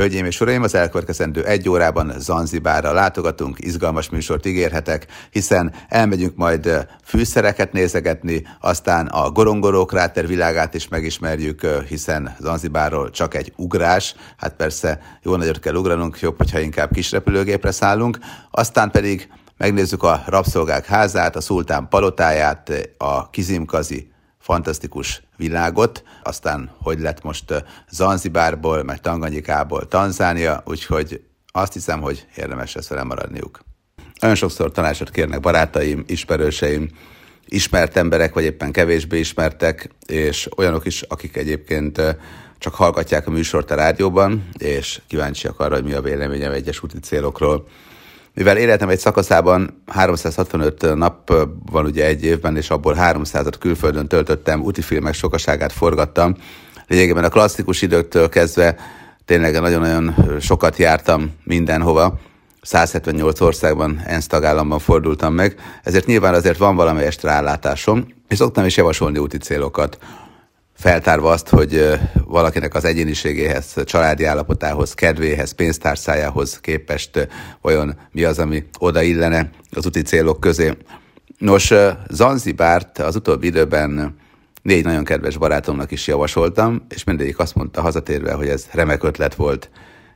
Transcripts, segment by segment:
Hölgyeim és uraim, az elkövetkezendő egy órában Zanzibárra látogatunk, izgalmas műsort ígérhetek, hiszen elmegyünk majd fűszereket nézegetni, aztán a Gorongoró kráter világát is megismerjük, hiszen Zanzibárról csak egy ugrás, hát persze jó nagyot kell ugranunk, jobb, hogyha inkább kis repülőgépre szállunk, aztán pedig megnézzük a rabszolgák házát, a szultán palotáját, a Kizimkazi fantasztikus világot, aztán hogy lett most Zanzibárból, meg Tanganyikából Tanzánia, úgyhogy azt hiszem, hogy érdemes lesz velem maradniuk. Nagyon sokszor tanácsot kérnek barátaim, ismerőseim, ismert emberek, vagy éppen kevésbé ismertek, és olyanok is, akik egyébként csak hallgatják a műsort a rádióban, és kíváncsiak arra, hogy mi a véleményem egyes úti célokról. Mivel életem egy szakaszában 365 nap van ugye egy évben, és abból 300-at külföldön töltöttem, úti filmek sokaságát forgattam. Lényegében a klasszikus időktől kezdve tényleg nagyon-nagyon sokat jártam mindenhova. 178 országban, ENSZ tagállamban fordultam meg, ezért nyilván azért van valamelyest rálátásom, és szoktam is javasolni úti célokat feltárva azt, hogy valakinek az egyéniségéhez, családi állapotához, kedvéhez, pénztárcájához képest vajon mi az, ami oda illene az úti célok közé. Nos, Zanzibárt az utóbbi időben négy nagyon kedves barátomnak is javasoltam, és mindegyik azt mondta hazatérve, hogy ez remek ötlet volt.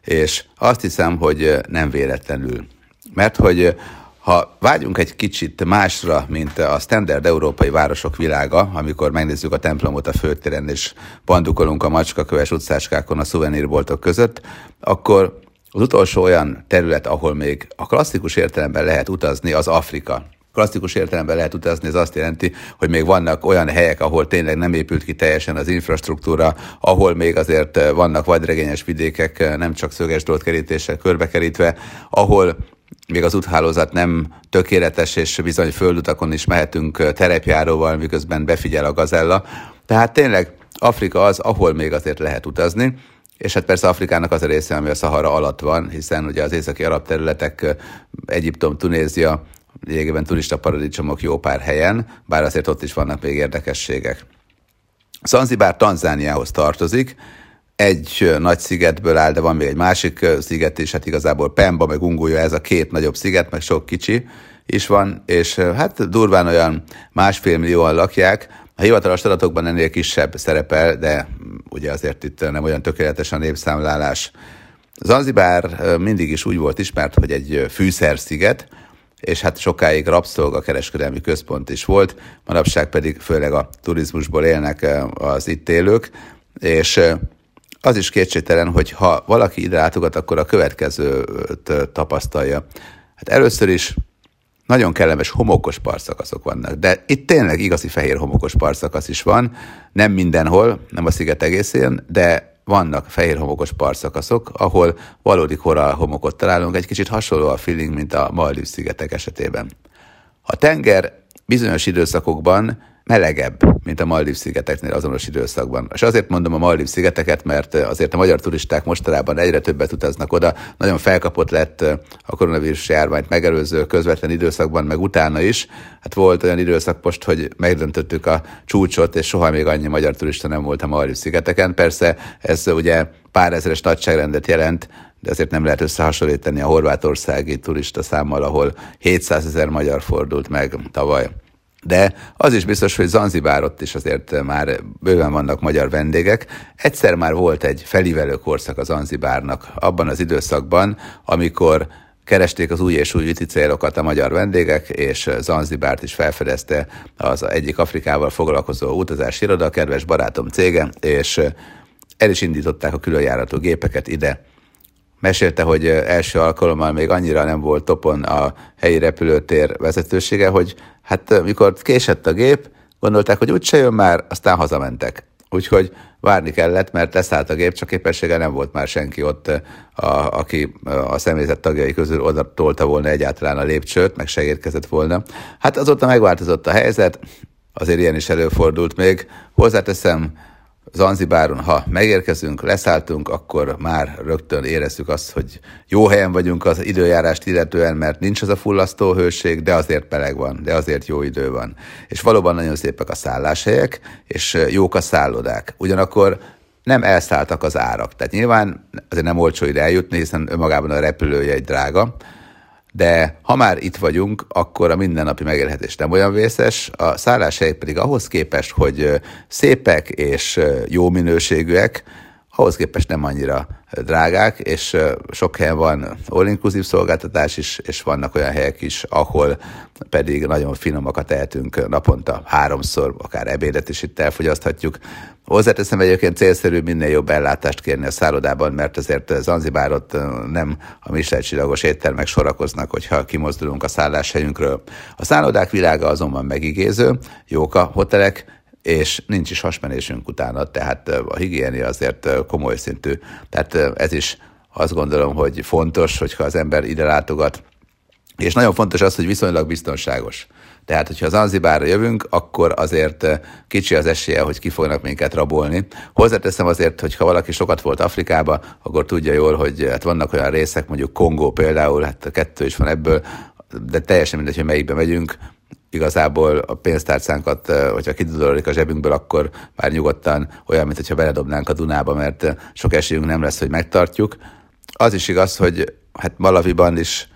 És azt hiszem, hogy nem véletlenül. Mert hogy ha vágyunk egy kicsit másra, mint a standard európai városok világa, amikor megnézzük a templomot a főtéren és bandukolunk a macskaköves utcáskákon a szuvenírboltok között, akkor az utolsó olyan terület, ahol még a klasszikus értelemben lehet utazni, az Afrika. Klasszikus értelemben lehet utazni, ez azt jelenti, hogy még vannak olyan helyek, ahol tényleg nem épült ki teljesen az infrastruktúra, ahol még azért vannak vadregényes vidékek, nem csak szöges kerítéssel körbekerítve, ahol még az úthálózat nem tökéletes, és bizony földutakon is mehetünk terepjáróval, miközben befigyel a gazella. Tehát tényleg Afrika az, ahol még azért lehet utazni, és hát persze Afrikának az a része, ami a Szahara alatt van, hiszen ugye az északi arab területek, Egyiptom, Tunézia, lényegében turista paradicsomok jó pár helyen, bár azért ott is vannak még érdekességek. Zanzibár Tanzániához tartozik, egy nagy szigetből áll, de van még egy másik sziget is, hát igazából Pemba, meg Ungulja, ez a két nagyobb sziget, meg sok kicsi is van, és hát durván olyan másfél millióan lakják, a hivatalos adatokban ennél kisebb szerepel, de ugye azért itt nem olyan tökéletes a népszámlálás. Zanzibár mindig is úgy volt ismert, hogy egy fűszersziget, és hát sokáig rabszolga kereskedelmi központ is volt, manapság pedig főleg a turizmusból élnek az itt élők, és az is kétségtelen, hogy ha valaki ide látogat, akkor a következőt tapasztalja. Hát először is nagyon kellemes homokos partszakaszok vannak, de itt tényleg igazi fehér homokos partszakasz is van, nem mindenhol, nem a sziget egészén, de vannak fehér homokos partszakaszok, ahol valódi korál homokot találunk, egy kicsit hasonló a feeling, mint a Maldív szigetek esetében. A tenger bizonyos időszakokban melegebb, mint a Maldív szigeteknél azonos időszakban. És azért mondom a Maldív szigeteket, mert azért a magyar turisták mostanában egyre többet utaznak oda. Nagyon felkapott lett a koronavírus járványt megelőző közvetlen időszakban, meg utána is. Hát volt olyan időszak most, hogy megdöntöttük a csúcsot, és soha még annyi magyar turista nem volt a Maldív szigeteken. Persze ez ugye pár ezeres nagyságrendet jelent, de azért nem lehet összehasonlítani a horvátországi turista számmal, ahol 700 ezer magyar fordult meg tavaly. De az is biztos, hogy Zanzibár is azért már bőven vannak magyar vendégek. Egyszer már volt egy felívelő korszak a Zanzibárnak abban az időszakban, amikor keresték az új és új üti célokat a magyar vendégek, és Zanzibárt is felfedezte az egyik Afrikával foglalkozó utazási iroda, kedves barátom cége, és el is indították a különjárató gépeket ide. Mesélte, hogy első alkalommal még annyira nem volt topon a helyi repülőtér vezetősége, hogy Hát mikor késett a gép, gondolták, hogy úgyse jön már, aztán hazamentek. Úgyhogy várni kellett, mert leszállt a gép, csak képessége nem volt már senki ott, a, aki a személyzet tagjai közül oda tolta volna egyáltalán a lépcsőt, meg segítkezett volna. Hát azóta megváltozott a helyzet, azért ilyen is előfordult még. Hozzáteszem, Zanzibáron, ha megérkezünk, leszálltunk, akkor már rögtön érezzük azt, hogy jó helyen vagyunk az időjárást illetően, mert nincs az a fullasztó hőség, de azért meleg van, de azért jó idő van. És valóban nagyon szépek a szálláshelyek, és jók a szállodák. Ugyanakkor nem elszálltak az árak. Tehát nyilván azért nem olcsó ide eljutni, hiszen önmagában a repülője egy drága, de ha már itt vagyunk, akkor a mindennapi megélhetés nem olyan vészes, a szálláshelyek pedig ahhoz képest, hogy szépek és jó minőségűek, ahhoz képest nem annyira drágák, és sok helyen van all-inclusive szolgáltatás is, és vannak olyan helyek is, ahol pedig nagyon finomakat tehetünk naponta háromszor, akár ebédet is itt elfogyaszthatjuk. Hozzáteszem egyébként célszerű minél jobb ellátást kérni a szállodában, mert azért Zanzibárot nem a Michelin csillagos éttermek sorakoznak, hogyha kimozdulunk a szálláshelyünkről. A szállodák világa azonban megigéző, jók a hotelek, és nincs is hasmenésünk utána, tehát a higiéni azért komoly szintű. Tehát ez is azt gondolom, hogy fontos, hogyha az ember ide látogat, és nagyon fontos az, hogy viszonylag biztonságos. Tehát, hogyha az Anzibárra jövünk, akkor azért kicsi az esélye, hogy ki fognak minket rabolni. Hozzáteszem azért, hogy ha valaki sokat volt Afrikába, akkor tudja jól, hogy hát vannak olyan részek, mondjuk Kongó például, hát kettő is van ebből, de teljesen mindegy, hogy melyikbe megyünk, igazából a pénztárcánkat, hogyha kidudorodik a zsebünkből, akkor már nyugodtan olyan, mint hogyha beledobnánk a Dunába, mert sok esélyünk nem lesz, hogy megtartjuk. Az is igaz, hogy hát Malaviban is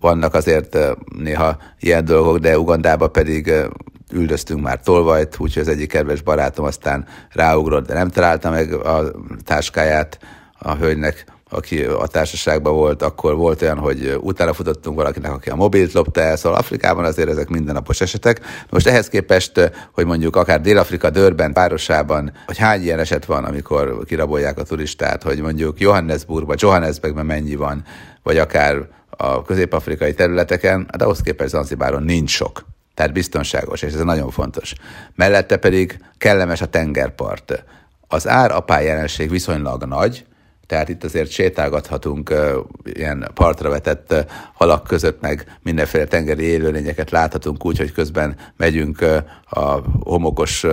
vannak azért néha ilyen dolgok, de Ugandában pedig üldöztünk már tolvajt, úgyhogy az egyik kedves barátom aztán ráugrott, de nem találta meg a táskáját a hölgynek aki a társaságban volt, akkor volt olyan, hogy utána futottunk valakinek, aki a mobilt lopta el, szóval Afrikában azért ezek mindennapos esetek. Most ehhez képest, hogy mondjuk akár Dél-Afrika Dörben városában, hogy hány ilyen eset van, amikor kirabolják a turistát, hogy mondjuk Johannesburgban, Johannesburgban mennyi van, vagy akár a közép-afrikai területeken, hát ahhoz képest Zanzibáron nincs sok. Tehát biztonságos, és ez nagyon fontos. Mellette pedig kellemes a tengerpart. Az ár apá jelenség viszonylag nagy, tehát itt azért sétálgathatunk ilyen partra vetett halak között, meg mindenféle tengeri élőlényeket láthatunk úgy, hogy közben megyünk a homokos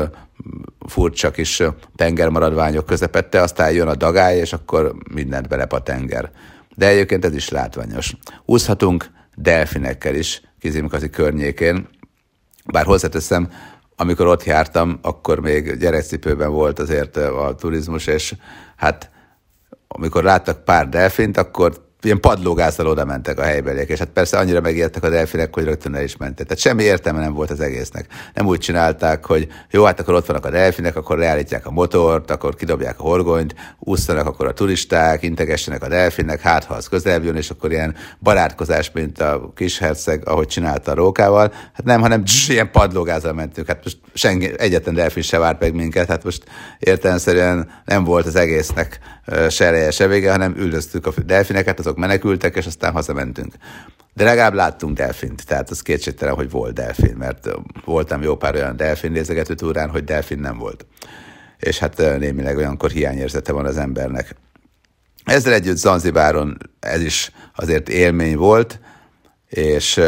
furcsa kis tengermaradványok közepette, aztán jön a dagály, és akkor mindent belep a tenger. De egyébként ez is látványos. Úszhatunk delfinekkel is Kizimkazi környékén, bár hozzáteszem, amikor ott jártam, akkor még gyerekcipőben volt azért a turizmus, és hát amikor láttak pár delfint, akkor ilyen padlógázzal oda mentek a helybeliek, és hát persze annyira megijedtek a delfinek, hogy rögtön el is mentek. Tehát semmi értelme nem volt az egésznek. Nem úgy csinálták, hogy jó, hát akkor ott vannak a delfinek, akkor leállítják a motort, akkor kidobják a horgonyt, úsztanak akkor a turisták, integessenek a delfinnek, hát ha az közel jön, és akkor ilyen barátkozás, mint a kis herceg, ahogy csinálta a rókával. Hát nem, hanem dzs, ilyen padlógázzal mentünk. Hát most senki, egyetlen delfin se várt meg minket, hát most értelemszerűen nem volt az egésznek se eleje, se vége, hanem üldöztük a delfineket, azok menekültek, és aztán hazamentünk. De legalább láttunk delfint, tehát az kétségtelen, hogy volt delfin, mert voltam jó pár olyan delfin nézegető túrán, hogy delfin nem volt. És hát némileg olyankor hiányérzete van az embernek. Ezzel együtt Zanzibáron ez is azért élmény volt, és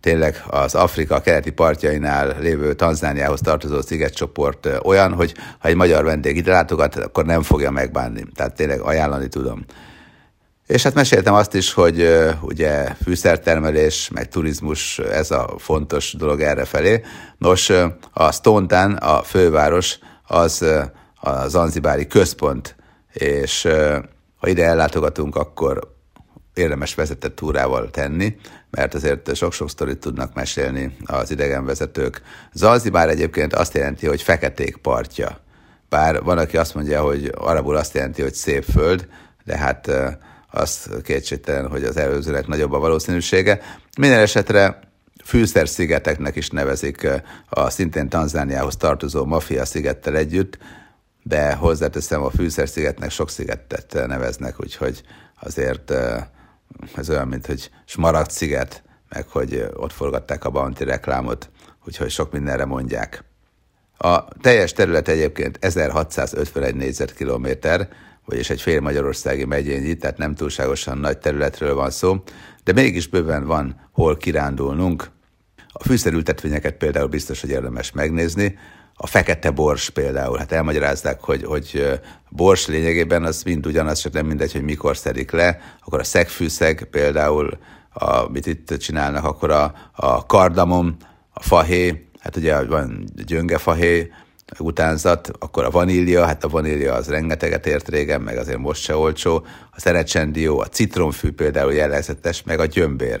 tényleg az Afrika keleti partjainál lévő Tanzániához tartozó szigetcsoport olyan, hogy ha egy magyar vendég ide látogat, akkor nem fogja megbánni. Tehát tényleg ajánlani tudom. És hát meséltem azt is, hogy ugye fűszertermelés, meg turizmus, ez a fontos dolog erre felé. Nos, a Stone Town, a főváros, az a zanzibári központ, és ha ide ellátogatunk, akkor érdemes vezetett túrával tenni, mert azért sok-sok sztorit tudnak mesélni az idegenvezetők. Zanzibár egyébként azt jelenti, hogy feketék partja. Bár van, aki azt mondja, hogy arabul azt jelenti, hogy szép föld, de hát az kétségtelen, hogy az előzőnek nagyobb a valószínűsége. Minden esetre fűszer-szigeteknek is nevezik a szintén Tanzániához tartozó Mafia szigettel együtt, de hozzáteszem, a fűszer-szigetnek sok szigetet neveznek, úgyhogy azért ez olyan, mint hogy Smaragd sziget, meg hogy ott forgatták a Bounty reklámot, úgyhogy sok mindenre mondják. A teljes terület egyébként 1651 négyzetkilométer, vagyis egy fél magyarországi megyényi, tehát nem túlságosan nagy területről van szó, de mégis bőven van hol kirándulnunk. A fűszerültetvényeket például biztos, hogy érdemes megnézni, a fekete bors például, hát elmagyarázzák, hogy, hogy bors lényegében az mind ugyanaz, csak nem mindegy, hogy mikor szedik le, akkor a szegfűszeg például, amit itt csinálnak, akkor a, a kardamom, a fahé, hát ugye van gyöngefahé, utánzat, akkor a vanília, hát a vanília az rengeteget ért régen, meg azért most se olcsó, a szerecsendió, a citromfű például jellegzetes, meg a gyömbér.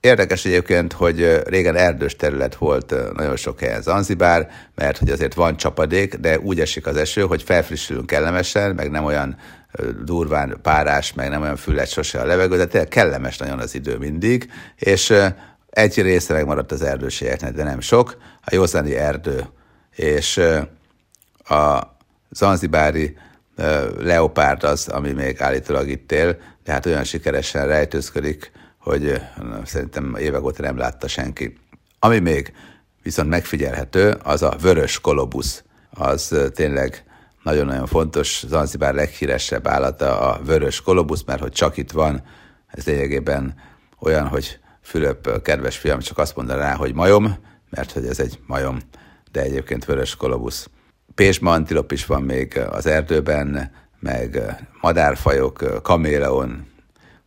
Érdekes egyébként, hogy régen erdős terület volt nagyon sok helyen Zanzibár, mert hogy azért van csapadék, de úgy esik az eső, hogy felfrissülünk kellemesen, meg nem olyan durván párás, meg nem olyan füllet sose a levegő, de tényleg kellemes nagyon az idő mindig, és egy része megmaradt az erdőségeknek, de nem sok, a józani erdő, és a zanzibári leopárd az, ami még állítólag itt él, de hát olyan sikeresen rejtőzködik, hogy szerintem évek óta nem látta senki. Ami még viszont megfigyelhető, az a vörös kolobusz. Az tényleg nagyon-nagyon fontos, Zanzibár leghíresebb állata a vörös kolobusz, mert hogy csak itt van, ez lényegében olyan, hogy Fülöp, kedves fiam, csak azt mondaná hogy majom, mert hogy ez egy majom, de egyébként vörös kolobusz. Pésma antilop is van még az erdőben, meg madárfajok, kaméleon,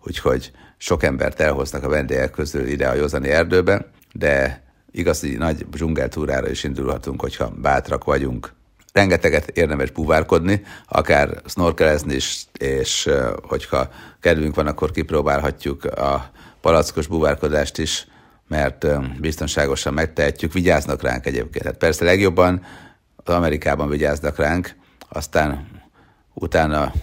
úgyhogy sok embert elhoznak a vendégek közül ide a Józani erdőbe, de igazi nagy dzsungeltúrára is indulhatunk, hogyha bátrak vagyunk. Rengeteget érdemes buvárkodni, akár snorkelezni is, és hogyha kedvünk van, akkor kipróbálhatjuk a palackos buvárkodást is, mert biztonságosan megtehetjük. Vigyáznak ránk egyébként. Hát persze legjobban az Amerikában vigyáznak ránk, aztán utána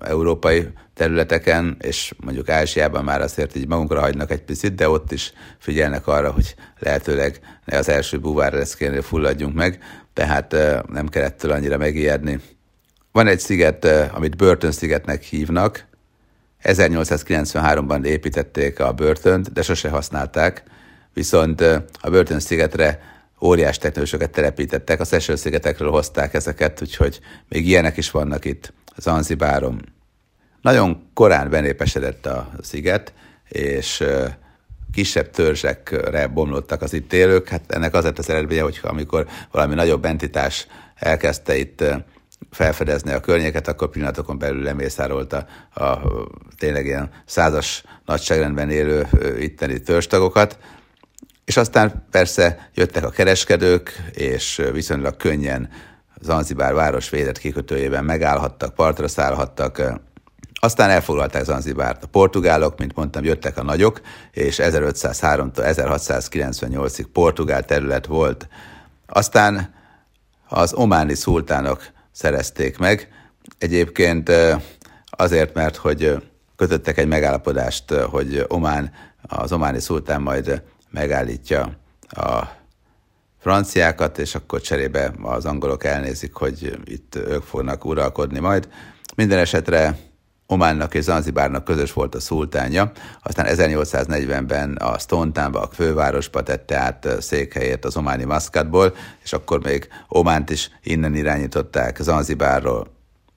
európai területeken, és mondjuk Ázsiában már azért így magunkra hagynak egy picit, de ott is figyelnek arra, hogy lehetőleg ne az első buvár leszkénél fulladjunk meg, tehát nem kell ettől annyira megijedni. Van egy sziget, amit Börtön-szigetnek hívnak, 1893-ban építették a börtönt, de sose használták, viszont a börtön-szigetre óriás technológiákat telepítettek, a Seychelles-szigetekről hozták ezeket, úgyhogy még ilyenek is vannak itt Zanzibáron. Nagyon korán benépesedett a sziget, és kisebb törzsekre bomlottak az itt élők. Hát ennek az lett az eredménye, hogy amikor valami nagyobb entitás elkezdte itt felfedezni a környéket, akkor pillanatokon belül lemészárolt a, tényleg ilyen százas nagyságrendben élő itteni törzstagokat, és aztán persze jöttek a kereskedők, és viszonylag könnyen Zanzibár város védett kikötőjében megállhattak, partra szállhattak, aztán elfoglalták Zanzibárt. A portugálok, mint mondtam, jöttek a nagyok, és 1503-tól 1698-ig portugál terület volt. Aztán az ománi szultánok szerezték meg. Egyébként azért, mert hogy kötöttek egy megállapodást, hogy Omán, az ománi szultán majd megállítja a franciákat, és akkor cserébe az angolok elnézik, hogy itt ők fognak uralkodni majd. Minden esetre Ománnak és Zanzibárnak közös volt a szultánja, aztán 1840-ben a Stone Townba, a fővárosba tette át székhelyét az ománi Maszkatból, és akkor még Ománt is innen irányították Zanzibárról.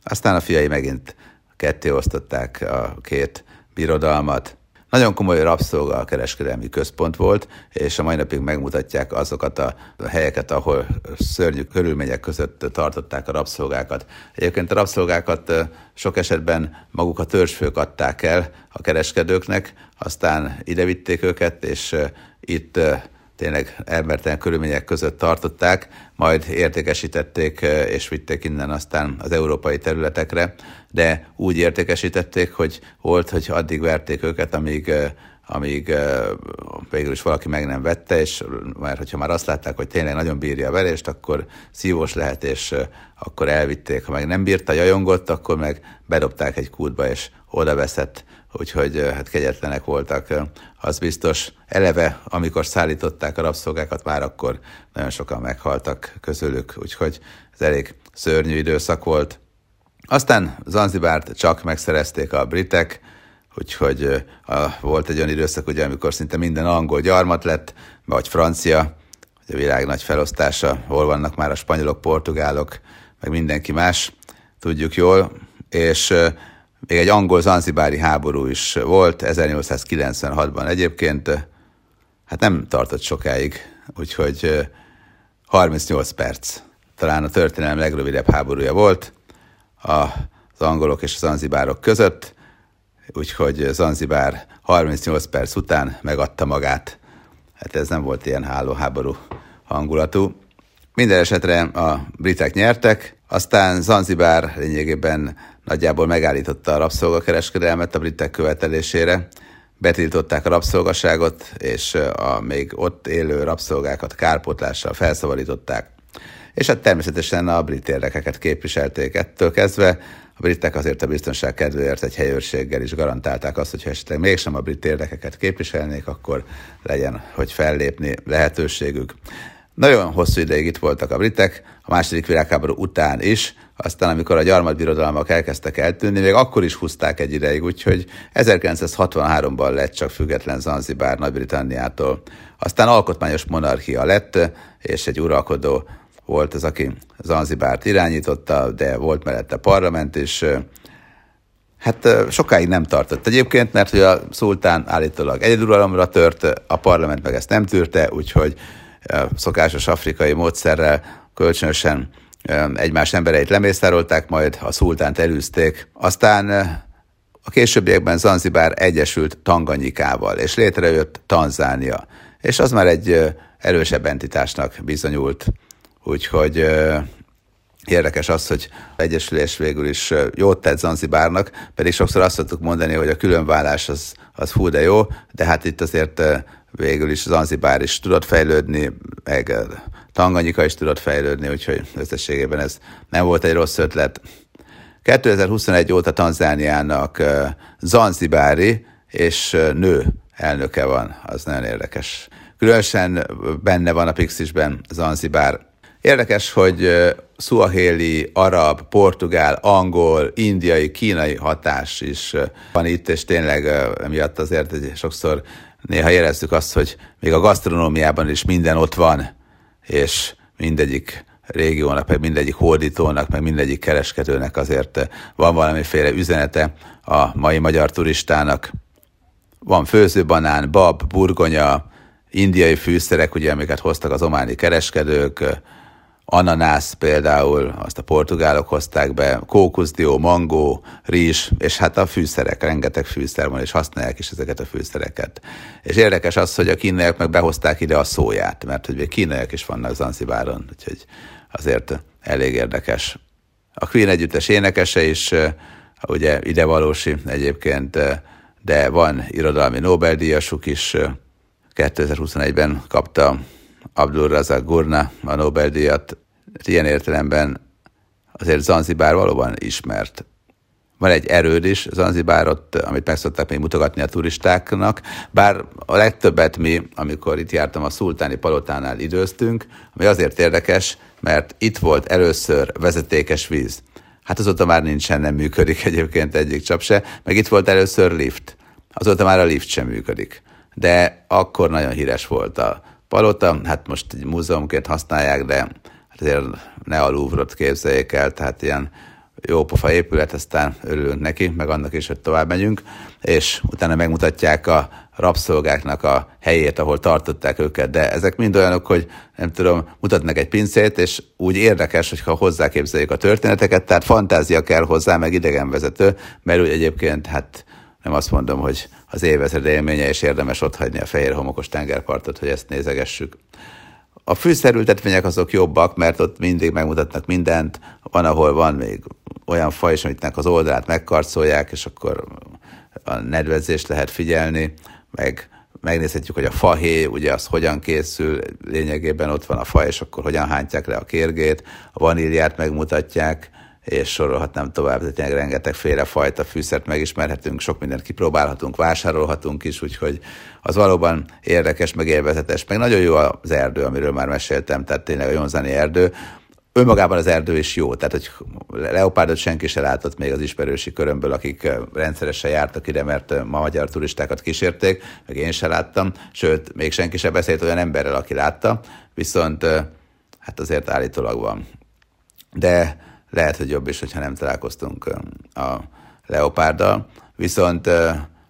Aztán a fiai megint ketté osztották a két birodalmat, nagyon komoly rabszolga kereskedelmi központ volt, és a mai napig megmutatják azokat a helyeket, ahol szörnyű körülmények között tartották a rabszolgákat. Egyébként a rabszolgákat sok esetben maguk a törzsfők adták el a kereskedőknek, aztán ide vitték őket, és itt tényleg embertelen körülmények között tartották, majd értékesítették és vitték innen aztán az európai területekre, de úgy értékesítették, hogy volt, hogy addig verték őket, amíg amíg végül is valaki meg nem vette, és mert hogyha már azt látták, hogy tényleg nagyon bírja a verést, akkor szívós lehet, és akkor elvitték. Ha meg nem bírta, jajongott, akkor meg bedobták egy kútba, és oda veszett úgyhogy hát kegyetlenek voltak, az biztos. Eleve, amikor szállították a rabszolgákat, már akkor nagyon sokan meghaltak közülük, úgyhogy ez elég szörnyű időszak volt. Aztán Zanzibárt csak megszerezték a britek, úgyhogy a, volt egy olyan időszak, ugye, amikor szinte minden angol gyarmat lett, vagy francia, hogy a világ nagy felosztása, hol vannak már a spanyolok, portugálok, meg mindenki más, tudjuk jól, és még egy angol-zanzibári háború is volt 1896-ban egyébként, hát nem tartott sokáig, úgyhogy 38 perc. Talán a történelem legrövidebb háborúja volt az angolok és a zanzibárok között, úgyhogy Zanzibár 38 perc után megadta magát. Hát ez nem volt ilyen háború hangulatú. Minden esetre a britek nyertek, aztán Zanzibár lényegében nagyjából megállította a rabszolgakereskedelmet a britek követelésére, betiltották a rabszolgaságot, és a még ott élő rabszolgákat kárpótlással felszabadították. És hát természetesen a brit érdekeket képviselték ettől kezdve, a britek azért a biztonság kedvéért egy helyőrséggel is garantálták azt, hogy ha esetleg mégsem a brit érdekeket képviselnék, akkor legyen, hogy fellépni lehetőségük. Nagyon hosszú ideig itt voltak a britek, a második világháború után is, aztán amikor a gyarmatbirodalmak elkezdtek eltűnni, még akkor is húzták egy ideig, úgyhogy 1963-ban lett csak független Zanzibár Nagy-Britanniától. Aztán alkotmányos monarchia lett, és egy uralkodó volt az, aki Zanzibárt irányította, de volt mellette parlament is. Hát sokáig nem tartott egyébként, mert hogy a szultán állítólag egyeduralomra tört, a parlament meg ezt nem tűrte, úgyhogy szokásos afrikai módszerrel kölcsönösen egymás embereit lemészárolták, majd a szultánt elűzték. Aztán a későbbiekben Zanzibár egyesült Tanganyikával, és létrejött Tanzánia. És az már egy erősebb entitásnak bizonyult. Úgyhogy Érdekes az, hogy Egyesülés végül is jót tett Zanzibárnak, pedig sokszor azt szoktuk mondani, hogy a különvállás az, az fú de jó, de hát itt azért végül is Zanzibár is tudott fejlődni, meg Tanganyika is tudott fejlődni, úgyhogy összességében ez nem volt egy rossz ötlet. 2021 óta Tanzániának Zanzibári és nő elnöke van, az nagyon érdekes. Különösen benne van a Pixisben Zanzibár. Érdekes, hogy szuahéli, arab, portugál, angol, indiai, kínai hatás is van itt, és tényleg emiatt azért sokszor néha érezzük azt, hogy még a gasztronómiában is minden ott van, és mindegyik régiónak, meg mindegyik hódítónak, meg mindegyik kereskedőnek azért van valamiféle üzenete a mai magyar turistának. Van főzőbanán, bab, burgonya, indiai fűszerek, ugye, amiket hoztak az ománi kereskedők, ananász például, azt a portugálok hozták be, kókuszdió, mangó, rizs, és hát a fűszerek, rengeteg fűszer van, és használják is ezeket a fűszereket. És érdekes az, hogy a kínaiak meg behozták ide a szóját, mert hogy kínaiak is vannak Zanzibáron, úgyhogy azért elég érdekes. A Queen együttes énekese is, ugye ide valósi egyébként, de van irodalmi Nobel-díjasuk is, 2021-ben kapta Abdul Razak Gurna a Nobel-díjat. Ilyen értelemben azért Zanzibár valóban ismert. Van egy erőd is Zanzibárot, amit meg szokták még mutogatni a turistáknak, bár a legtöbbet mi, amikor itt jártam a szultáni palotánál időztünk, ami azért érdekes, mert itt volt először vezetékes víz. Hát azóta már nincsen, nem működik egyébként egyik csap se, meg itt volt először lift. Azóta már a lift sem működik. De akkor nagyon híres volt a palota, hát most egy múzeumként használják, de hát azért ne a Louvre-ot képzeljék el, tehát ilyen jó pofa épület, aztán örülünk neki, meg annak is, hogy tovább megyünk, és utána megmutatják a rabszolgáknak a helyét, ahol tartották őket, de ezek mind olyanok, hogy nem tudom, mutatnak egy pincét, és úgy érdekes, hogyha hozzáképzeljük a történeteket, tehát fantázia kell hozzá, meg idegenvezető, mert úgy egyébként hát nem azt mondom, hogy az évezred élménye, és érdemes ott hagyni a fehér homokos tengerpartot, hogy ezt nézegessük. A fűszerültetvények azok jobbak, mert ott mindig megmutatnak mindent, van, ahol van még olyan faj is, amitnek az oldalát megkarcolják, és akkor a nedvezést lehet figyelni, meg megnézhetjük, hogy a fahéj, ugye az hogyan készül, lényegében ott van a fa, és akkor hogyan hántják le a kérgét, a vaníliát megmutatják, és sorolhatnám tovább, de tényleg rengeteg fajta fűszert megismerhetünk, sok mindent kipróbálhatunk, vásárolhatunk is, úgyhogy az valóban érdekes, meg élvezetes, meg nagyon jó az erdő, amiről már meséltem, tehát tényleg a Jonzani erdő. Önmagában az erdő is jó, tehát hogy leopárdot senki se látott még az ismerősi körömből, akik rendszeresen jártak ide, mert ma magyar turistákat kísérték, meg én se láttam, sőt, még senki se beszélt olyan emberrel, aki látta, viszont hát azért állítólag van. De lehet, hogy jobb is, hogyha nem találkoztunk a leopárddal, viszont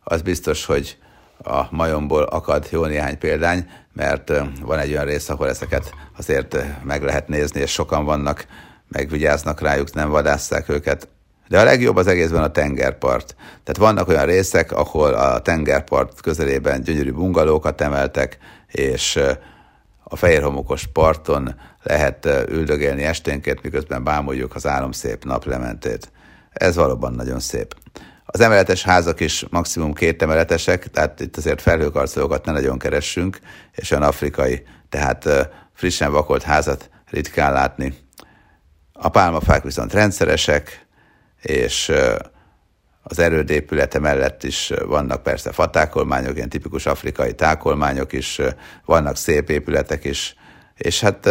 az biztos, hogy a majomból akad jó néhány példány, mert van egy olyan rész, ahol ezeket azért meg lehet nézni, és sokan vannak, megvigyáznak rájuk, nem vadásszák őket. De a legjobb az egészben a tengerpart. Tehát vannak olyan részek, ahol a tengerpart közelében gyönyörű bungalókat emeltek, és a fehérhomokos parton lehet üldögélni esténként, miközben bámuljuk az álomszép naplementét. Ez valóban nagyon szép. Az emeletes házak is maximum két emeletesek, tehát itt azért felhőkarcolókat ne nagyon keressünk, és olyan afrikai, tehát frissen vakolt házat ritkán látni. A pálmafák viszont rendszeresek, és az erőd épülete mellett is vannak persze fatákolmányok, ilyen tipikus afrikai tákolmányok is, vannak szép épületek is, és hát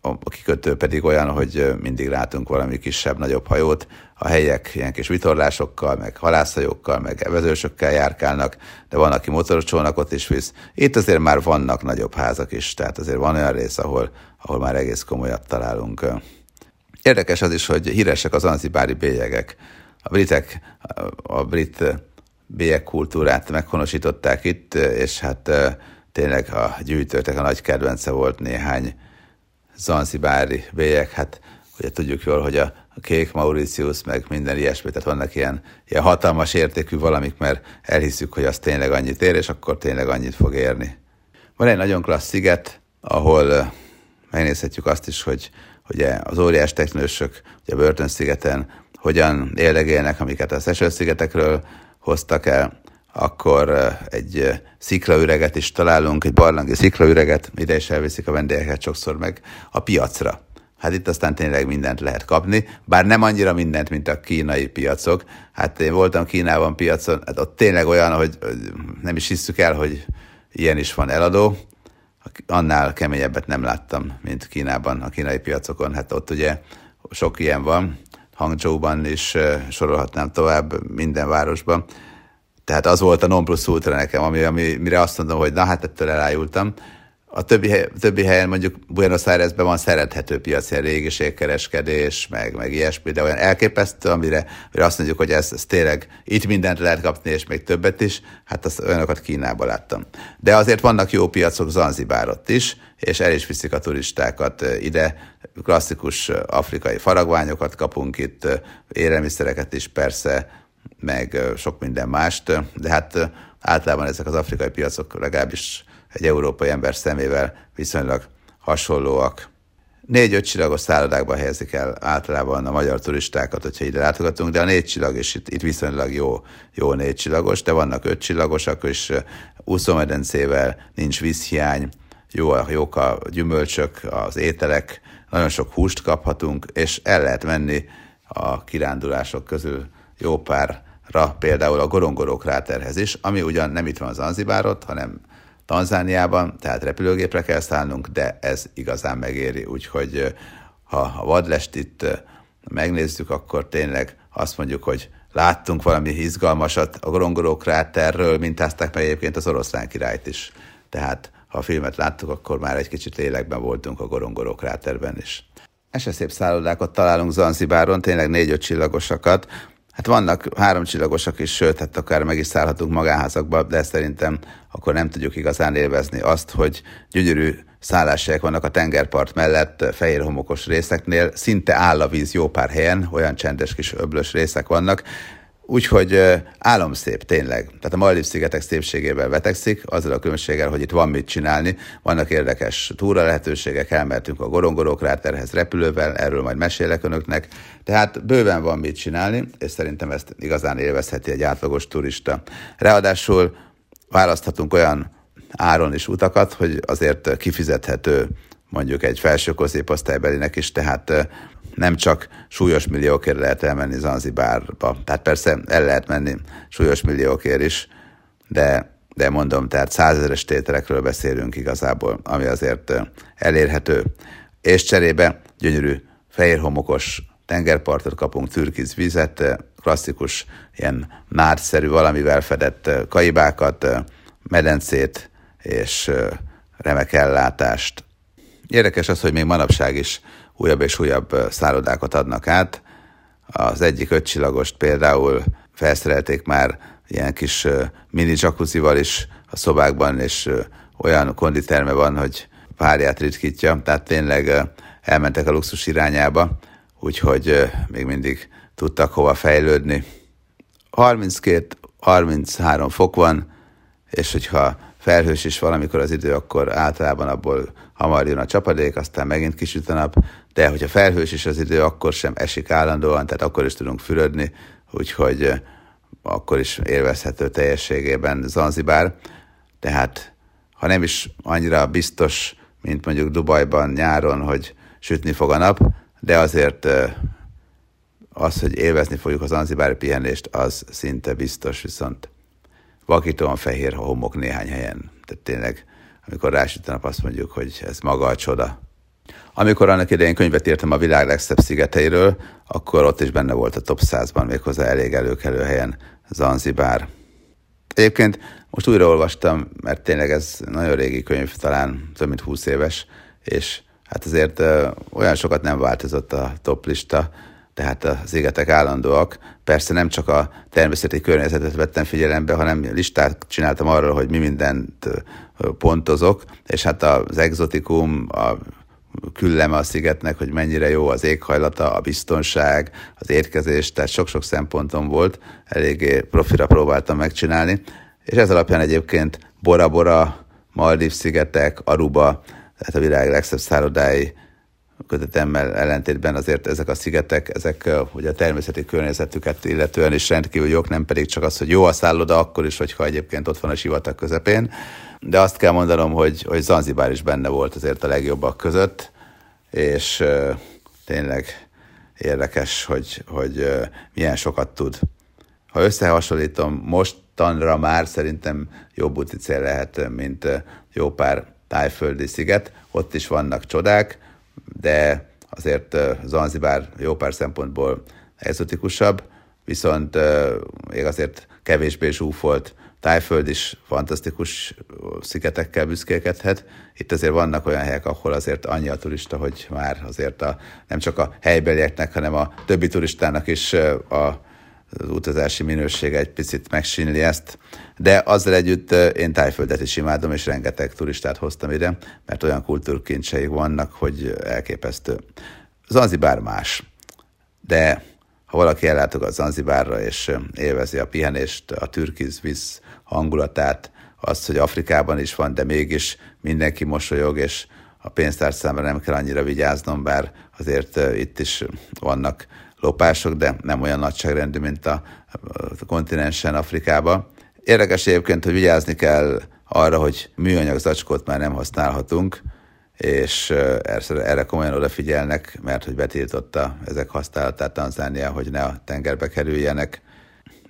a kikötő pedig olyan, hogy mindig látunk valami kisebb-nagyobb hajót. A helyek ilyen kis vitorlásokkal, meg halászhajókkal, meg evezősökkel járkálnak, de van, aki motoros csónakot is visz. Itt azért már vannak nagyobb házak is, tehát azért van olyan rész, ahol, ahol már egész komolyat találunk. Érdekes az is, hogy híresek az anzibári bélyegek. A britek, a brit bélyek kultúrát meghonosították itt, és hát tényleg a gyűjtőknek a nagy kedvence volt néhány zanzibári bélyek, hát ugye tudjuk jól, hogy a, kék Mauritius, meg minden ilyesmi, tehát vannak ilyen, ilyen hatalmas értékű valamik, mert elhiszük, hogy az tényleg annyit ér, és akkor tényleg annyit fog érni. Van egy nagyon klassz sziget, ahol megnézhetjük azt is, hogy ugye az óriás teknősök ugye Börtön-szigeten hogyan élegélnek, amiket a Seychelles-szigetekről hoztak el, akkor egy sziklaüreget is találunk, egy barlangi sziklaüreget, ide is elviszik a vendégeket sokszor meg a piacra. Hát itt aztán tényleg mindent lehet kapni, bár nem annyira mindent, mint a kínai piacok. Hát én voltam Kínában piacon, hát ott tényleg olyan, hogy nem is hiszük el, hogy ilyen is van eladó. Annál keményebbet nem láttam, mint Kínában, a kínai piacokon. Hát ott ugye sok ilyen van, Hangzhou-ban is sorolhatnám tovább, minden városban. Tehát az volt a non plus ultra nekem, ami, ami, mire azt mondom, hogy na hát ettől elájultam. A többi, többi helyen mondjuk Buenos Airesben van szerethető piac, ilyen régiségkereskedés, meg, meg ilyesmi, de olyan elképesztő, amire, amire azt mondjuk, hogy ez, ez tényleg itt mindent lehet kapni, és még többet is, hát azt olyanokat Kínában láttam. De azért vannak jó piacok Zanzibárot is, és el is viszik a turistákat ide, klasszikus afrikai faragványokat kapunk itt, élelmiszereket is persze, meg sok minden mást, de hát általában ezek az afrikai piacok legalábbis egy európai ember szemével viszonylag hasonlóak. Négy-öt csillagos szállodákba helyezik el általában a magyar turistákat, hogyha ide látogatunk, de a négy csillag is itt, itt viszonylag jó, jó négy csillagos, de vannak öt csillagosak, és úszómedencével nincs vízhiány, jó, jók a gyümölcsök, az ételek, nagyon sok húst kaphatunk, és el lehet menni a kirándulások közül jó párra, például a Gorongoró kráterhez is, ami ugyan nem itt van az Anzibárot, hanem Tanzániában, tehát repülőgépre kell szállnunk, de ez igazán megéri, úgyhogy ha a vadlest itt megnézzük, akkor tényleg azt mondjuk, hogy láttunk valami izgalmasat a Gorongoró kráterről, mintázták meg egyébként az oroszlán királyt is. Tehát ha a filmet láttuk, akkor már egy kicsit lélekben voltunk a Gorongoró kráterben is. Ese szép szállodákat találunk Zanzibáron, tényleg négy-öt csillagosakat, Hát vannak háromcsillagosak is, sőt, hát akár meg is szállhatunk magánházakba, de szerintem akkor nem tudjuk igazán élvezni azt, hogy gyönyörű szálláshelyek vannak a tengerpart mellett, fehér homokos részeknél, szinte áll a víz jó pár helyen, olyan csendes kis öblös részek vannak, Úgyhogy álomszép tényleg. Tehát a Maldiv szigetek szépségével vetekszik, azzal a különbséggel, hogy itt van mit csinálni, vannak érdekes túra lehetőségek, elmertünk a Gorongoró kráterhez repülővel, erről majd mesélek önöknek. Tehát bőven van mit csinálni, és szerintem ezt igazán élvezheti egy átlagos turista. Ráadásul választhatunk olyan áron is utakat, hogy azért kifizethető mondjuk egy felső középosztálybelinek is, tehát nem csak súlyos milliókért lehet elmenni Zanzibárba. Tehát persze el lehet menni súlyos milliókért is, de, de mondom, tehát százezeres tételekről beszélünk igazából, ami azért elérhető. És cserébe gyönyörű fehér homokos tengerpartot kapunk, türkiz vizet, klasszikus ilyen nádszerű valamivel fedett kaibákat, medencét és remek ellátást. Érdekes az, hogy még manapság is újabb és újabb szállodákat adnak át. Az egyik öccsillagost például felszerelték már ilyen kis mini jacuzzival is a szobákban, és olyan konditerme van, hogy párját ritkítja, tehát tényleg elmentek a luxus irányába, úgyhogy még mindig tudtak hova fejlődni. 32-33 fok van, és hogyha felhős is valamikor az idő, akkor általában abból hamar jön a csapadék, aztán megint kisüt a nap, de hogyha felhős is az idő, akkor sem esik állandóan, tehát akkor is tudunk fürödni, úgyhogy akkor is élvezhető teljességében Zanzibár. Tehát ha nem is annyira biztos, mint mondjuk Dubajban nyáron, hogy sütni fog a nap, de azért az, hogy élvezni fogjuk az anzibári pihenést, az szinte biztos, viszont vakítóan fehér homok néhány helyen. Tehát tényleg, amikor rásüt a nap, azt mondjuk, hogy ez maga a csoda. Amikor annak idején könyvet írtam a világ legszebb szigeteiről, akkor ott is benne volt a top 100-ban, méghozzá elég előkelő helyen Zanzibár. Egyébként most újra olvastam, mert tényleg ez nagyon régi könyv, talán több mint 20 éves, és hát azért olyan sokat nem változott a top lista, tehát az égetek állandóak. Persze nem csak a természeti környezetet vettem figyelembe, hanem listát csináltam arról, hogy mi mindent pontozok, és hát az exotikum, a külleme a szigetnek, hogy mennyire jó az éghajlata, a biztonság, az érkezés, tehát sok-sok szempontom volt, eléggé profira próbáltam megcsinálni, és ez alapján egyébként Bora Bora, Maldív szigetek, Aruba, tehát a világ legszebb szállodái kötetemmel ellentétben azért ezek a szigetek, ezek ugye a természeti környezetüket illetően is rendkívül jók, nem pedig csak az, hogy jó a szálloda, akkor is, hogyha egyébként ott van a sivatag közepén. De azt kell mondanom, hogy, hogy Zanzibár is benne volt azért a legjobbak között, és tényleg érdekes, hogy, hogy milyen sokat tud. Ha összehasonlítom, mostanra már szerintem jobb úti cél lehet, mint jó pár tájföldi sziget. Ott is vannak csodák, de azért Zanzibár jó pár szempontból exotikusabb, viszont még azért kevésbé zsúfolt Tájföld is fantasztikus szigetekkel büszkélkedhet. Itt azért vannak olyan helyek, ahol azért annyi a turista, hogy már azért a, nem csak a helybelieknek, hanem a többi turistának is a az utazási minősége egy picit megsínli ezt, de azzal együtt én Tájföldet is imádom, és rengeteg turistát hoztam ide, mert olyan kultúrkincseik vannak, hogy elképesztő. Zanzibár más, de ha valaki ellátogat Zanzibárra, és élvezi a pihenést, a türkiz víz hangulatát, azt, hogy Afrikában is van, de mégis mindenki mosolyog, és a pénztárcámra nem kell annyira vigyáznom, bár azért itt is vannak lopások, de nem olyan nagyságrendű, mint a, kontinensen Afrikába. Érdekes egyébként, hogy vigyázni kell arra, hogy műanyag zacskót már nem használhatunk, és erre komolyan odafigyelnek, mert hogy betiltotta ezek használatát Tanzánia, hogy ne a tengerbe kerüljenek.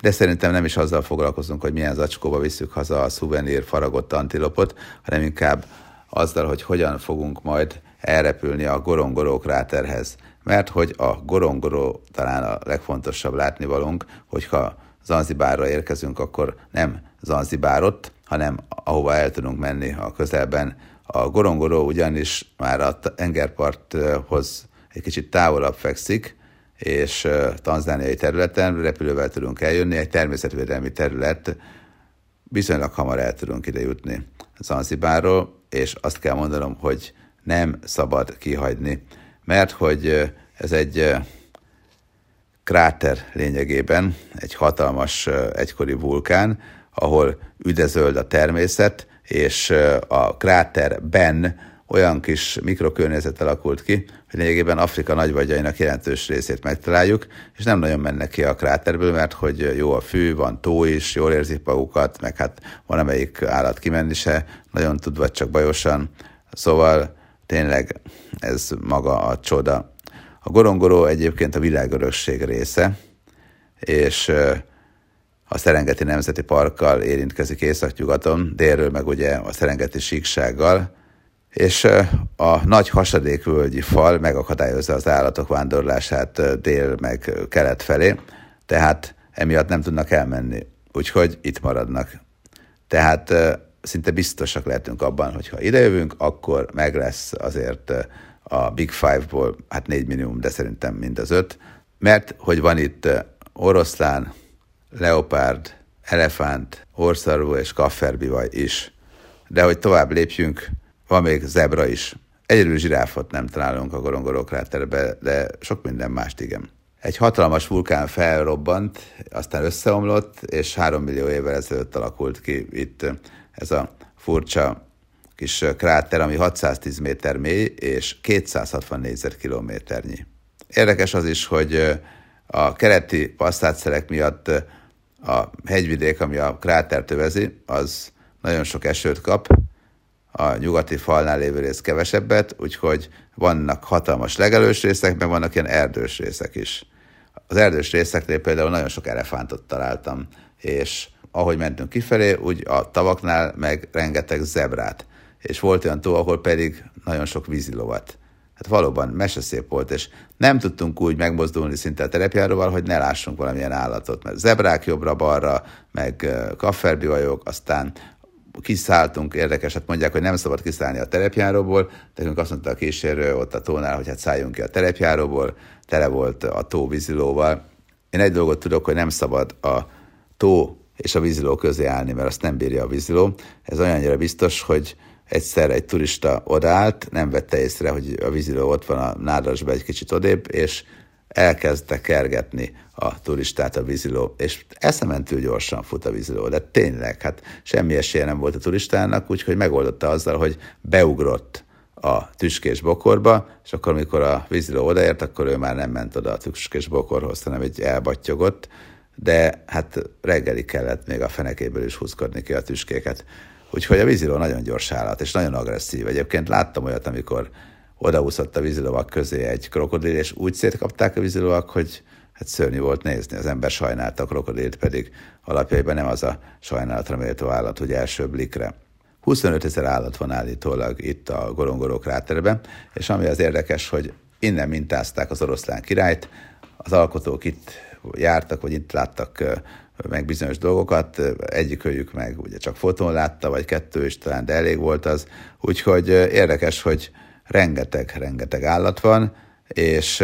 De szerintem nem is azzal foglalkozunk, hogy milyen zacskóba visszük haza a szuvenír faragott antilopot, hanem inkább azzal, hogy hogyan fogunk majd elrepülni a Gorongoró kráterhez mert hogy a gorongoró talán a legfontosabb látnivalónk, hogyha Zanzibárra érkezünk, akkor nem Zanzibárot, hanem ahova el tudunk menni a közelben. A gorongoró ugyanis már a tengerparthoz egy kicsit távolabb fekszik, és tanzániai területen repülővel tudunk eljönni, egy természetvédelmi terület, viszonylag hamar el tudunk ide jutni Zanzibárról, és azt kell mondanom, hogy nem szabad kihagyni mert hogy ez egy kráter lényegében, egy hatalmas egykori vulkán, ahol üdezöld a természet, és a kráterben olyan kis mikrokörnyezet alakult ki, hogy lényegében Afrika nagyvagyainak jelentős részét megtaláljuk, és nem nagyon mennek ki a kráterből, mert hogy jó a fű, van tó is, jól érzik magukat, meg hát van amelyik állat kimenni se, nagyon tud, vagy csak bajosan. Szóval tényleg ez maga a csoda. A gorongoró egyébként a világörökség része, és a Szerengeti Nemzeti Parkkal érintkezik északnyugaton, délről meg ugye a Szerengeti síksággal, és a nagy hasadékvölgyi fal megakadályozza az állatok vándorlását dél meg kelet felé, tehát emiatt nem tudnak elmenni, úgyhogy itt maradnak. Tehát szinte biztosak lehetünk abban, hogy ha idejövünk, akkor meg lesz azért eh, a Big Five-ból, hát négy minimum, de szerintem mind az öt, mert hogy van itt eh, oroszlán, leopárd, elefánt, orszarvú és kafferbivaj is. De hogy tovább lépjünk, van még zebra is. Egyedül zsiráfot nem találunk a Gorongoró kráterbe, de sok minden mást igen. Egy hatalmas vulkán felrobbant, aztán összeomlott, és három millió évvel ezelőtt alakult ki itt ez a furcsa kis kráter, ami 610 méter mély és 260 négyzetkilométernyi. Érdekes az is, hogy a keleti passzátszerek miatt a hegyvidék, ami a krátert övezi, az nagyon sok esőt kap, a nyugati falnál lévő rész kevesebbet, úgyhogy vannak hatalmas legelős részek, meg vannak ilyen erdős részek is. Az erdős részeknél például nagyon sok elefántot találtam, és ahogy mentünk kifelé, úgy a tavaknál meg rengeteg zebrát. És volt olyan tó, ahol pedig nagyon sok vízilovat. Hát valóban meseszép volt, és nem tudtunk úgy megmozdulni szinte a terepjáróval, hogy ne lássunk valamilyen állatot, mert zebrák jobbra-balra, meg kafferbivajok, aztán kiszálltunk, érdekes, hát mondják, hogy nem szabad kiszállni a terepjáróból, nekünk azt mondta a kísérő ott a tónál, hogy hát szálljunk ki a terepjáróból, tele volt a tó vízilóval. Én egy dolgot tudok, hogy nem szabad a tó és a víziló közé állni, mert azt nem bírja a víziló. Ez olyannyira biztos, hogy egyszer egy turista odaállt, nem vette észre, hogy a víziló ott van a nádasba egy kicsit odébb, és elkezdte kergetni a turistát a víziló, és eszementül gyorsan fut a víziló, de tényleg, hát semmi esélye nem volt a turistának, úgyhogy megoldotta azzal, hogy beugrott a tüskés bokorba, és akkor, amikor a víziló odaért, akkor ő már nem ment oda a tüskés bokorhoz, hanem egy elbattyogott, de hát reggeli kellett még a fenekéből is húzkodni ki a tüskéket. Úgyhogy a víziló nagyon gyors állat, és nagyon agresszív. Egyébként láttam olyat, amikor odaúszott a vízilovak közé egy krokodil, és úgy szétkapták a vízilovak, hogy hát szörnyű volt nézni. Az ember sajnálta a krokodilt, pedig alapjaiban nem az a sajnálatra méltó állat, hogy első blikre. 25 ezer állat van állítólag itt a Gorongoró kráterben, és ami az érdekes, hogy innen mintázták az oroszlán királyt, az alkotók itt jártak, vagy itt láttak meg bizonyos dolgokat, egyikőjük meg ugye csak fotón látta, vagy kettő is talán, de elég volt az. Úgyhogy érdekes, hogy rengeteg, rengeteg állat van, és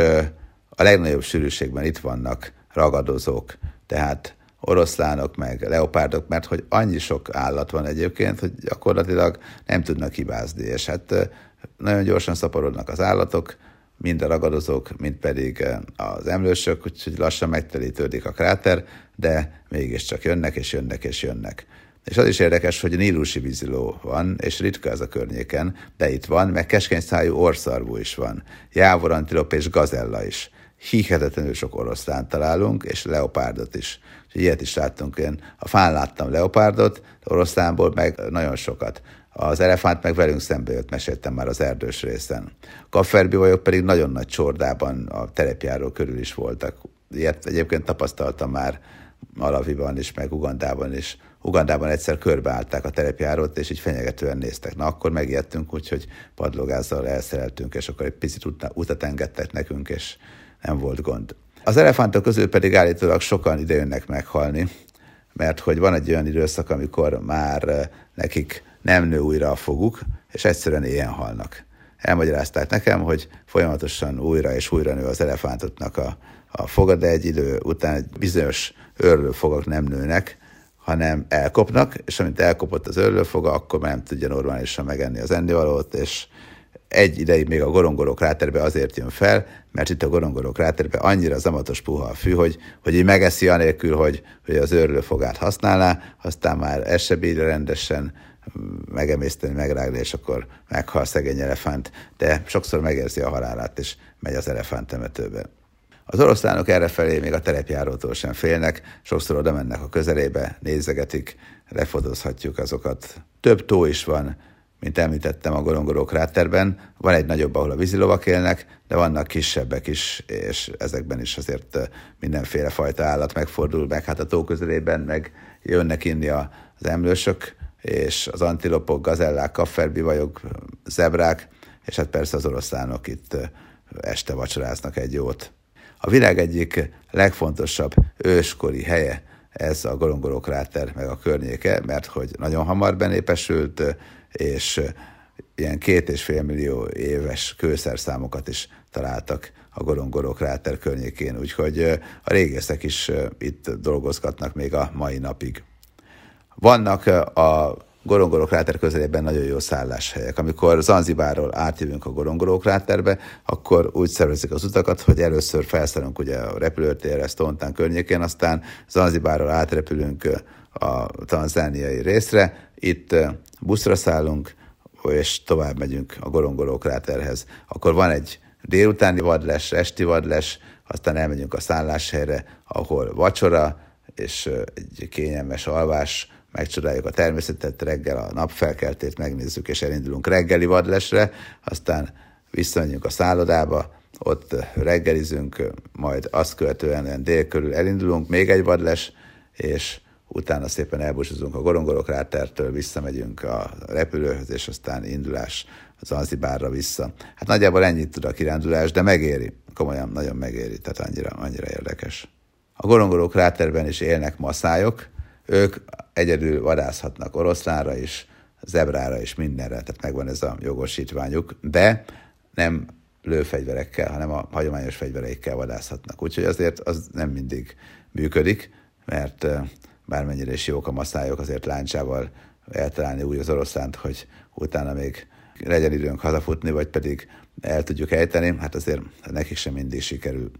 a legnagyobb sűrűségben itt vannak ragadozók, tehát oroszlánok, meg leopárdok, mert hogy annyi sok állat van egyébként, hogy gyakorlatilag nem tudnak hibázni, és hát nagyon gyorsan szaporodnak az állatok, mind a ragadozók, mind pedig az emlősök, úgyhogy lassan megtelítődik a kráter, de mégiscsak jönnek, és jönnek, és jönnek. És az is érdekes, hogy nílusi víziló van, és ritka ez a környéken, de itt van, meg keskeny szájú orszarvú is van, jávor, antilop és gazella is. Hihetetlenül sok oroszlán találunk, és leopárdot is. Ilyet is láttunk én. A fán láttam leopárdot, oroszlánból meg nagyon sokat. Az elefánt meg velünk szembe jött, meséltem már az erdős részen. Kafferbivajok pedig nagyon nagy csordában a terepjáró körül is voltak. Ilyet egyébként tapasztaltam már Malaviban is, meg Ugandában is. Ugandában egyszer körbeállták a terepjárót, és így fenyegetően néztek. Na, akkor megijedtünk, úgyhogy padlogázzal elszereltünk, és akkor egy picit utat engedtek nekünk, és nem volt gond. Az elefántok közül pedig állítólag sokan idejönnek meghalni, mert hogy van egy olyan időszak, amikor már eh, nekik nem nő újra a foguk, és egyszerűen ilyen halnak. Elmagyarázták nekem, hogy folyamatosan újra és újra nő az elefántoknak a, a foga, de egy idő után egy bizonyos örlőfogak nem nőnek, hanem elkopnak, és amint elkopott az örlőfoga, akkor már nem tudja normálisan megenni az ennivalót, és egy ideig még a gorongoró kráterbe azért jön fel, mert itt a gorongoró kráterbe annyira zamatos puha a fű, hogy, hogy így megeszi anélkül, hogy, hogy az örlőfogát használná, aztán már ez se bírja rendesen megemészteni, megrágni, és akkor meghal szegény elefánt, de sokszor megérzi a halálát, és megy az elefánt temetőbe. Az oroszlánok errefelé még a terepjárótól sem félnek, sokszor oda mennek a közelébe, nézegetik, lefotozhatjuk azokat. Több tó is van, mint említettem a Gorongoró kráterben. Van egy nagyobb, ahol a vízilovak élnek, de vannak kisebbek is, és ezekben is azért mindenféle fajta állat megfordul meg. Hát a tó közelében meg jönnek inni az emlősök, és az antilopok, gazellák, kafferbivajok, zebrák, és hát persze az oroszlánok itt este vacsoráznak egy jót. A világ egyik legfontosabb őskori helye ez a Gorongoró kráter meg a környéke, mert hogy nagyon hamar benépesült, és ilyen két és fél millió éves kőszerszámokat is találtak a Gorongoró kráter környékén, úgyhogy a régészek is itt dolgozgatnak még a mai napig. Vannak a Gorongoró kráter közelében nagyon jó szálláshelyek. Amikor Zanzibárról átjövünk a Gorongoró kráterbe, akkor úgy szervezik az utakat, hogy először felszállunk ugye a repülőtérre, Stontán környékén, aztán Zanzibárról átrepülünk a tanzániai részre. Itt buszra szállunk, és tovább megyünk a Gorongoró kráterhez. Akkor van egy délutáni vadles, esti vadles, aztán elmegyünk a szálláshelyre, ahol vacsora, és egy kényelmes alvás, megcsodáljuk a természetet, reggel a napfelkeltét megnézzük, és elindulunk reggeli vadlesre, aztán visszamegyünk a szállodába, ott reggelizünk, majd azt követően dél körül elindulunk, még egy vadles, és utána szépen elbúcsúzunk a Gorongorok rátertől, visszamegyünk a repülőhöz, és aztán indulás az Zanzibárra vissza. Hát nagyjából ennyit tud a kirándulás, de megéri, komolyan nagyon megéri, tehát annyira, annyira érdekes. A Gorongoró kráterben is élnek maszályok, ők egyedül vadászhatnak oroszlánra is, zebrára is, mindenre, tehát megvan ez a jogosítványuk, de nem lőfegyverekkel, hanem a hagyományos fegyvereikkel vadászhatnak. Úgyhogy azért az nem mindig működik, mert bármennyire is jók a maszályok, azért láncsával eltalálni úgy az oroszlánt, hogy utána még legyen időnk hazafutni, vagy pedig el tudjuk ejteni, hát azért nekik sem mindig sikerül.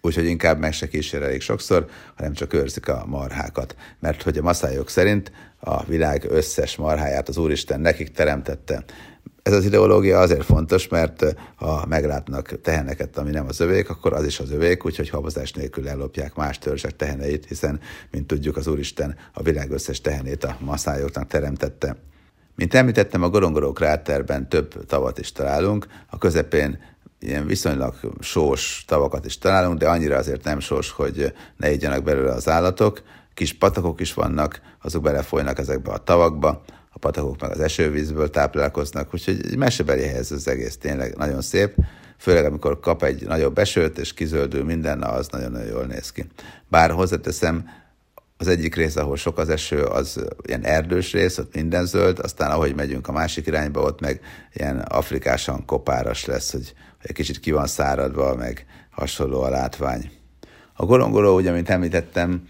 Úgyhogy inkább meg se kísérelik sokszor, hanem csak őrzik a marhákat. Mert hogy a maszályok szerint a világ összes marháját az Úristen nekik teremtette. Ez az ideológia azért fontos, mert ha meglátnak teheneket, ami nem az övék, akkor az is az övék, úgyhogy habozás nélkül ellopják más törzsek teheneit, hiszen, mint tudjuk, az Úristen a világ összes tehenét a maszályoknak teremtette. Mint említettem, a Gorongoró kráterben több tavat is találunk, a közepén ilyen viszonylag sós tavakat is találunk, de annyira azért nem sós, hogy ne igyanak belőle az állatok. Kis patakok is vannak, azok belefolynak ezekbe a tavakba, a patakok meg az esővízből táplálkoznak, úgyhogy egy mesebeli helyez az egész tényleg nagyon szép, főleg amikor kap egy nagyobb esőt, és kizöldül minden, az nagyon-nagyon jól néz ki. Bár hozzáteszem, az egyik rész, ahol sok az eső, az ilyen erdős rész, ott minden zöld, aztán ahogy megyünk a másik irányba, ott meg ilyen afrikásan kopáras lesz, hogy, egy kicsit ki van száradva, meg hasonló a látvány. A gorongoló, ugye, mint említettem,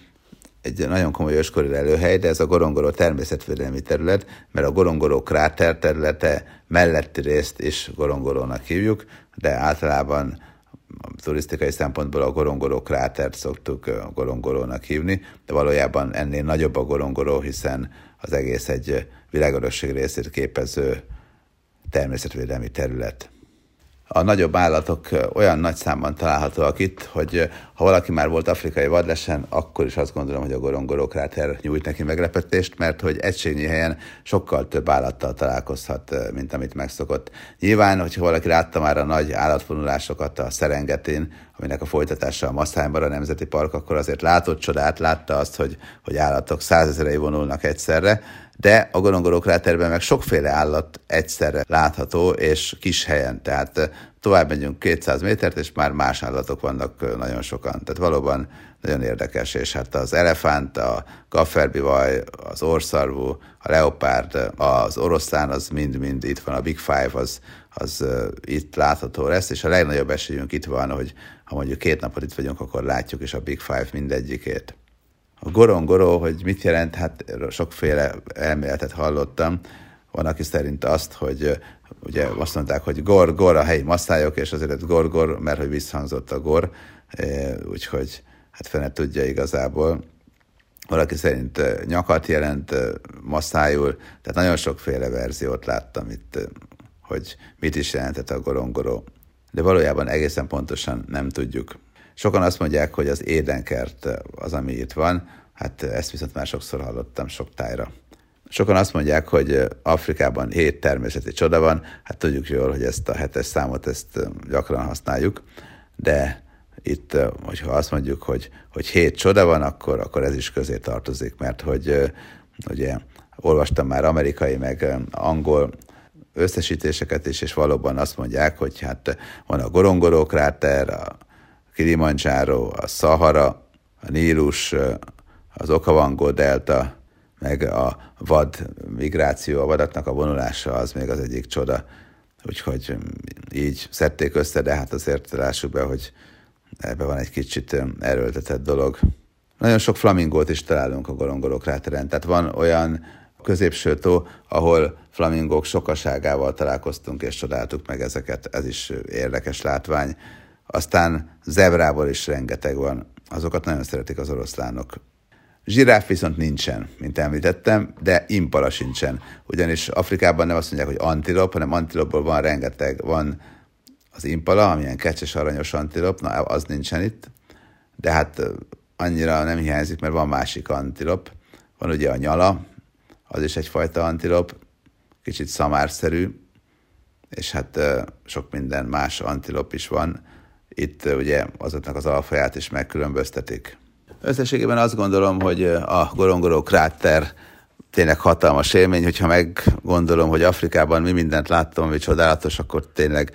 egy nagyon komoly őskori lelőhely, de ez a Gorongoró természetvédelmi terület, mert a Gorongoró kráter területe melletti részt is Gorongorónak hívjuk, de általában turisztikai szempontból a Gorongoró krátert szoktuk Gorongorónak hívni, de valójában ennél nagyobb a Gorongoró, hiszen az egész egy világörösség részét képező természetvédelmi terület a nagyobb állatok olyan nagy számban találhatóak itt, hogy ha valaki már volt afrikai vadlesen, akkor is azt gondolom, hogy a gorongoró kráter nyújt neki meglepetést, mert hogy egységnyi helyen sokkal több állattal találkozhat, mint amit megszokott. Nyilván, hogyha valaki látta már a nagy állatvonulásokat a Szerengetén, aminek a folytatása a Maszájban a Nemzeti Park, akkor azért látott csodát, látta azt, hogy, hogy állatok százezerei vonulnak egyszerre, de a Gorongoró kráterben meg sokféle állat egyszerre látható, és kis helyen, tehát tovább megyünk 200 métert, és már más állatok vannak nagyon sokan. Tehát valóban nagyon érdekes, és hát az elefánt, a gafferbivaj, az orszarvú, a leopárd, az oroszlán, az mind-mind itt van, a Big Five az, az itt látható lesz, és a legnagyobb esélyünk itt van, hogy ha mondjuk két napot itt vagyunk, akkor látjuk is a Big Five mindegyikét. A gorongoró, hogy mit jelent, hát sokféle elméletet hallottam. Van, aki szerint azt, hogy ugye azt mondták, hogy gor, gor a helyi masszályok, és azért gor, gor, mert hogy visszhangzott a gor, úgyhogy hát fene tudja igazából. Valaki szerint nyakat jelent masszájul, tehát nagyon sokféle verziót láttam itt, hogy mit is jelentett a gorongoró. De valójában egészen pontosan nem tudjuk. Sokan azt mondják, hogy az édenkert az, ami itt van, hát ezt viszont már sokszor hallottam sok tájra. Sokan azt mondják, hogy Afrikában hét természeti csoda van, hát tudjuk jól, hogy ezt a hetes számot ezt gyakran használjuk, de itt, hogyha azt mondjuk, hogy, hogy hét csoda van, akkor, akkor ez is közé tartozik, mert hogy ugye olvastam már amerikai, meg angol összesítéseket is, és valóban azt mondják, hogy hát van a Gorongoró kráter, a Kilimanjaro, a Sahara, a Nílus, az Okavangó delta, meg a vad migráció, a vadaknak a vonulása az még az egyik csoda. Úgyhogy így szedték össze, de hát azért lássuk be, hogy ebben van egy kicsit erőltetett dolog. Nagyon sok flamingót is találunk a Gorongoró kráteren, tehát van olyan középső tó, ahol flamingók sokaságával találkoztunk és csodáltuk meg ezeket, ez is érdekes látvány. Aztán zebrából is rengeteg van, azokat nagyon szeretik az oroszlánok. Zsiráf viszont nincsen, mint említettem, de impala sincsen. Ugyanis Afrikában nem azt mondják, hogy antilop, hanem antilopból van rengeteg. Van az impala, amilyen kecses aranyos antilop, na az nincsen itt, de hát annyira nem hiányzik, mert van másik antilop. Van ugye a nyala, az is egyfajta antilop, kicsit szamárszerű, és hát sok minden más antilop is van. Itt ugye azoknak az alfaját is megkülönböztetik. Összességében azt gondolom, hogy a Gorongoró kráter tényleg hatalmas élmény, hogyha meggondolom, hogy Afrikában mi mindent láttam, ami csodálatos, akkor tényleg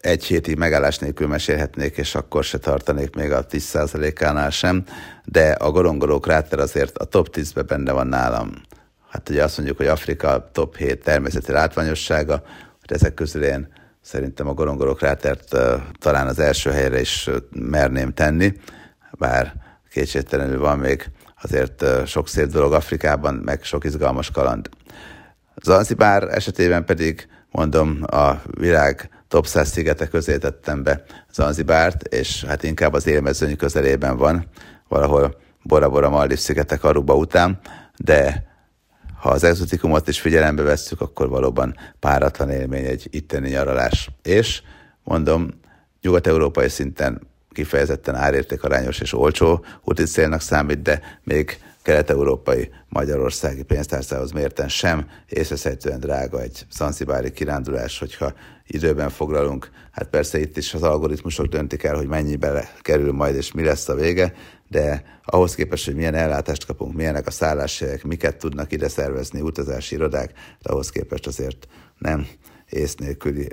egy hétig megállás nélkül mesélhetnék, és akkor se tartanék még a 10%-ánál sem, de a Gorongoró kráter azért a top 10-ben benne van nálam. Hát ugye azt mondjuk, hogy Afrika top 7 természeti látványossága, hogy ezek közül én szerintem a Gorongoró krátert talán az első helyre is merném tenni, bár kétségtelenül van még azért sok szép dolog Afrikában, meg sok izgalmas kaland. Zanzibár esetében pedig mondom, a világ top 100 szigete közé tettem be Zanzibárt, és hát inkább az élmezőny közelében van, valahol Bora-Bora Maldiv szigetek Aruba után, de ha az exotikumot is figyelembe vesszük, akkor valóban páratlan élmény egy itteni nyaralás. És mondom, nyugat-európai szinten kifejezetten árértékarányos és olcsó úti célnak számít, de még kelet-európai magyarországi pénztárcához mérten sem észreszejtően drága egy szanszibári kirándulás, hogyha időben foglalunk. Hát persze itt is az algoritmusok döntik el, hogy mennyibe kerül majd és mi lesz a vége, de ahhoz képest, hogy milyen ellátást kapunk, milyenek a szálláshelyek, miket tudnak ide szervezni utazási irodák, de ahhoz képest azért nem ész nélküli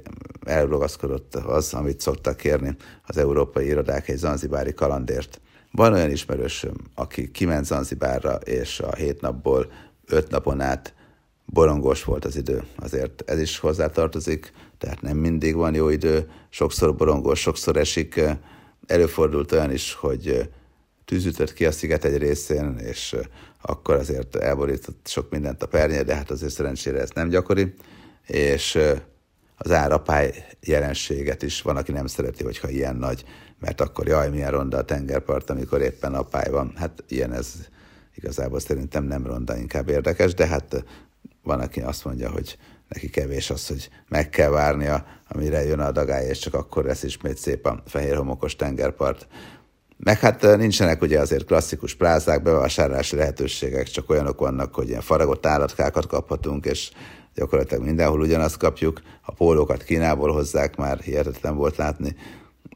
elrogaszkodott az, amit szoktak kérni az európai irodák egy zanzibári kalandért. Van olyan ismerősöm, aki kiment Zanzibárra, és a hét napból öt napon át borongos volt az idő. Azért ez is hozzátartozik, tehát nem mindig van jó idő, sokszor borongos, sokszor esik. Előfordult olyan is, hogy tűzütött ki a sziget egy részén, és akkor azért elborított sok mindent a pernye, de hát azért szerencsére ez nem gyakori, és az árapály jelenséget is van, aki nem szereti, hogyha ilyen nagy, mert akkor jaj, milyen ronda a tengerpart, amikor éppen apály van. Hát ilyen ez igazából szerintem nem ronda, inkább érdekes, de hát van, aki azt mondja, hogy neki kevés az, hogy meg kell várnia, amire jön a dagály, és csak akkor lesz ismét szép a fehér homokos tengerpart. Meg hát nincsenek ugye azért klasszikus plázák, bevásárlási lehetőségek, csak olyanok vannak, hogy ilyen faragott állatkákat kaphatunk, és gyakorlatilag mindenhol ugyanazt kapjuk. A pólókat Kínából hozzák, már hihetetlen volt látni,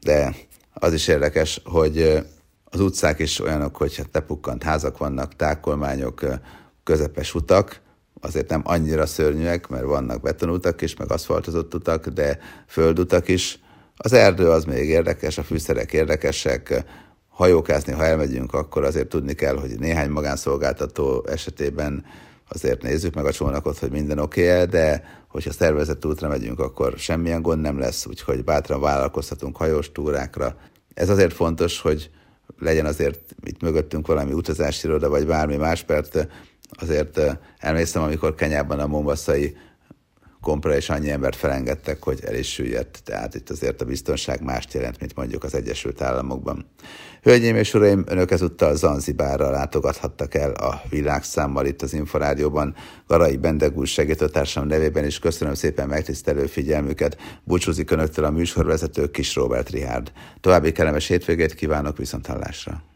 de az is érdekes, hogy az utcák is olyanok, hogy hát tepukkant házak vannak, tákolmányok, közepes utak, azért nem annyira szörnyűek, mert vannak betonutak is, meg aszfaltozott utak, de földutak is. Az erdő az még érdekes, a fűszerek érdekesek, hajókázni, ha elmegyünk, akkor azért tudni kell, hogy néhány magánszolgáltató esetében azért nézzük meg a csónakot, hogy minden oké -e, de hogyha szervezett útra megyünk, akkor semmilyen gond nem lesz, úgyhogy bátran vállalkozhatunk hajós túrákra. Ez azért fontos, hogy legyen azért itt mögöttünk valami utazási iroda, vagy bármi más, mert azért emlékszem, amikor Kenyában a mombaszai kompra és annyi embert felengedtek, hogy el is süllyedt. Tehát itt azért a biztonság mást jelent, mint mondjuk az Egyesült Államokban. Hölgyeim és uraim, önök ezúttal Zanzibárra látogathattak el a világszámmal itt az Inforádióban. Garai Bendegúr segítőtársam nevében is köszönöm szépen megtisztelő figyelmüket. Búcsúzik önöktől a műsorvezető Kis Robert Rihárd. További kellemes hétvégét kívánok viszont hallásra.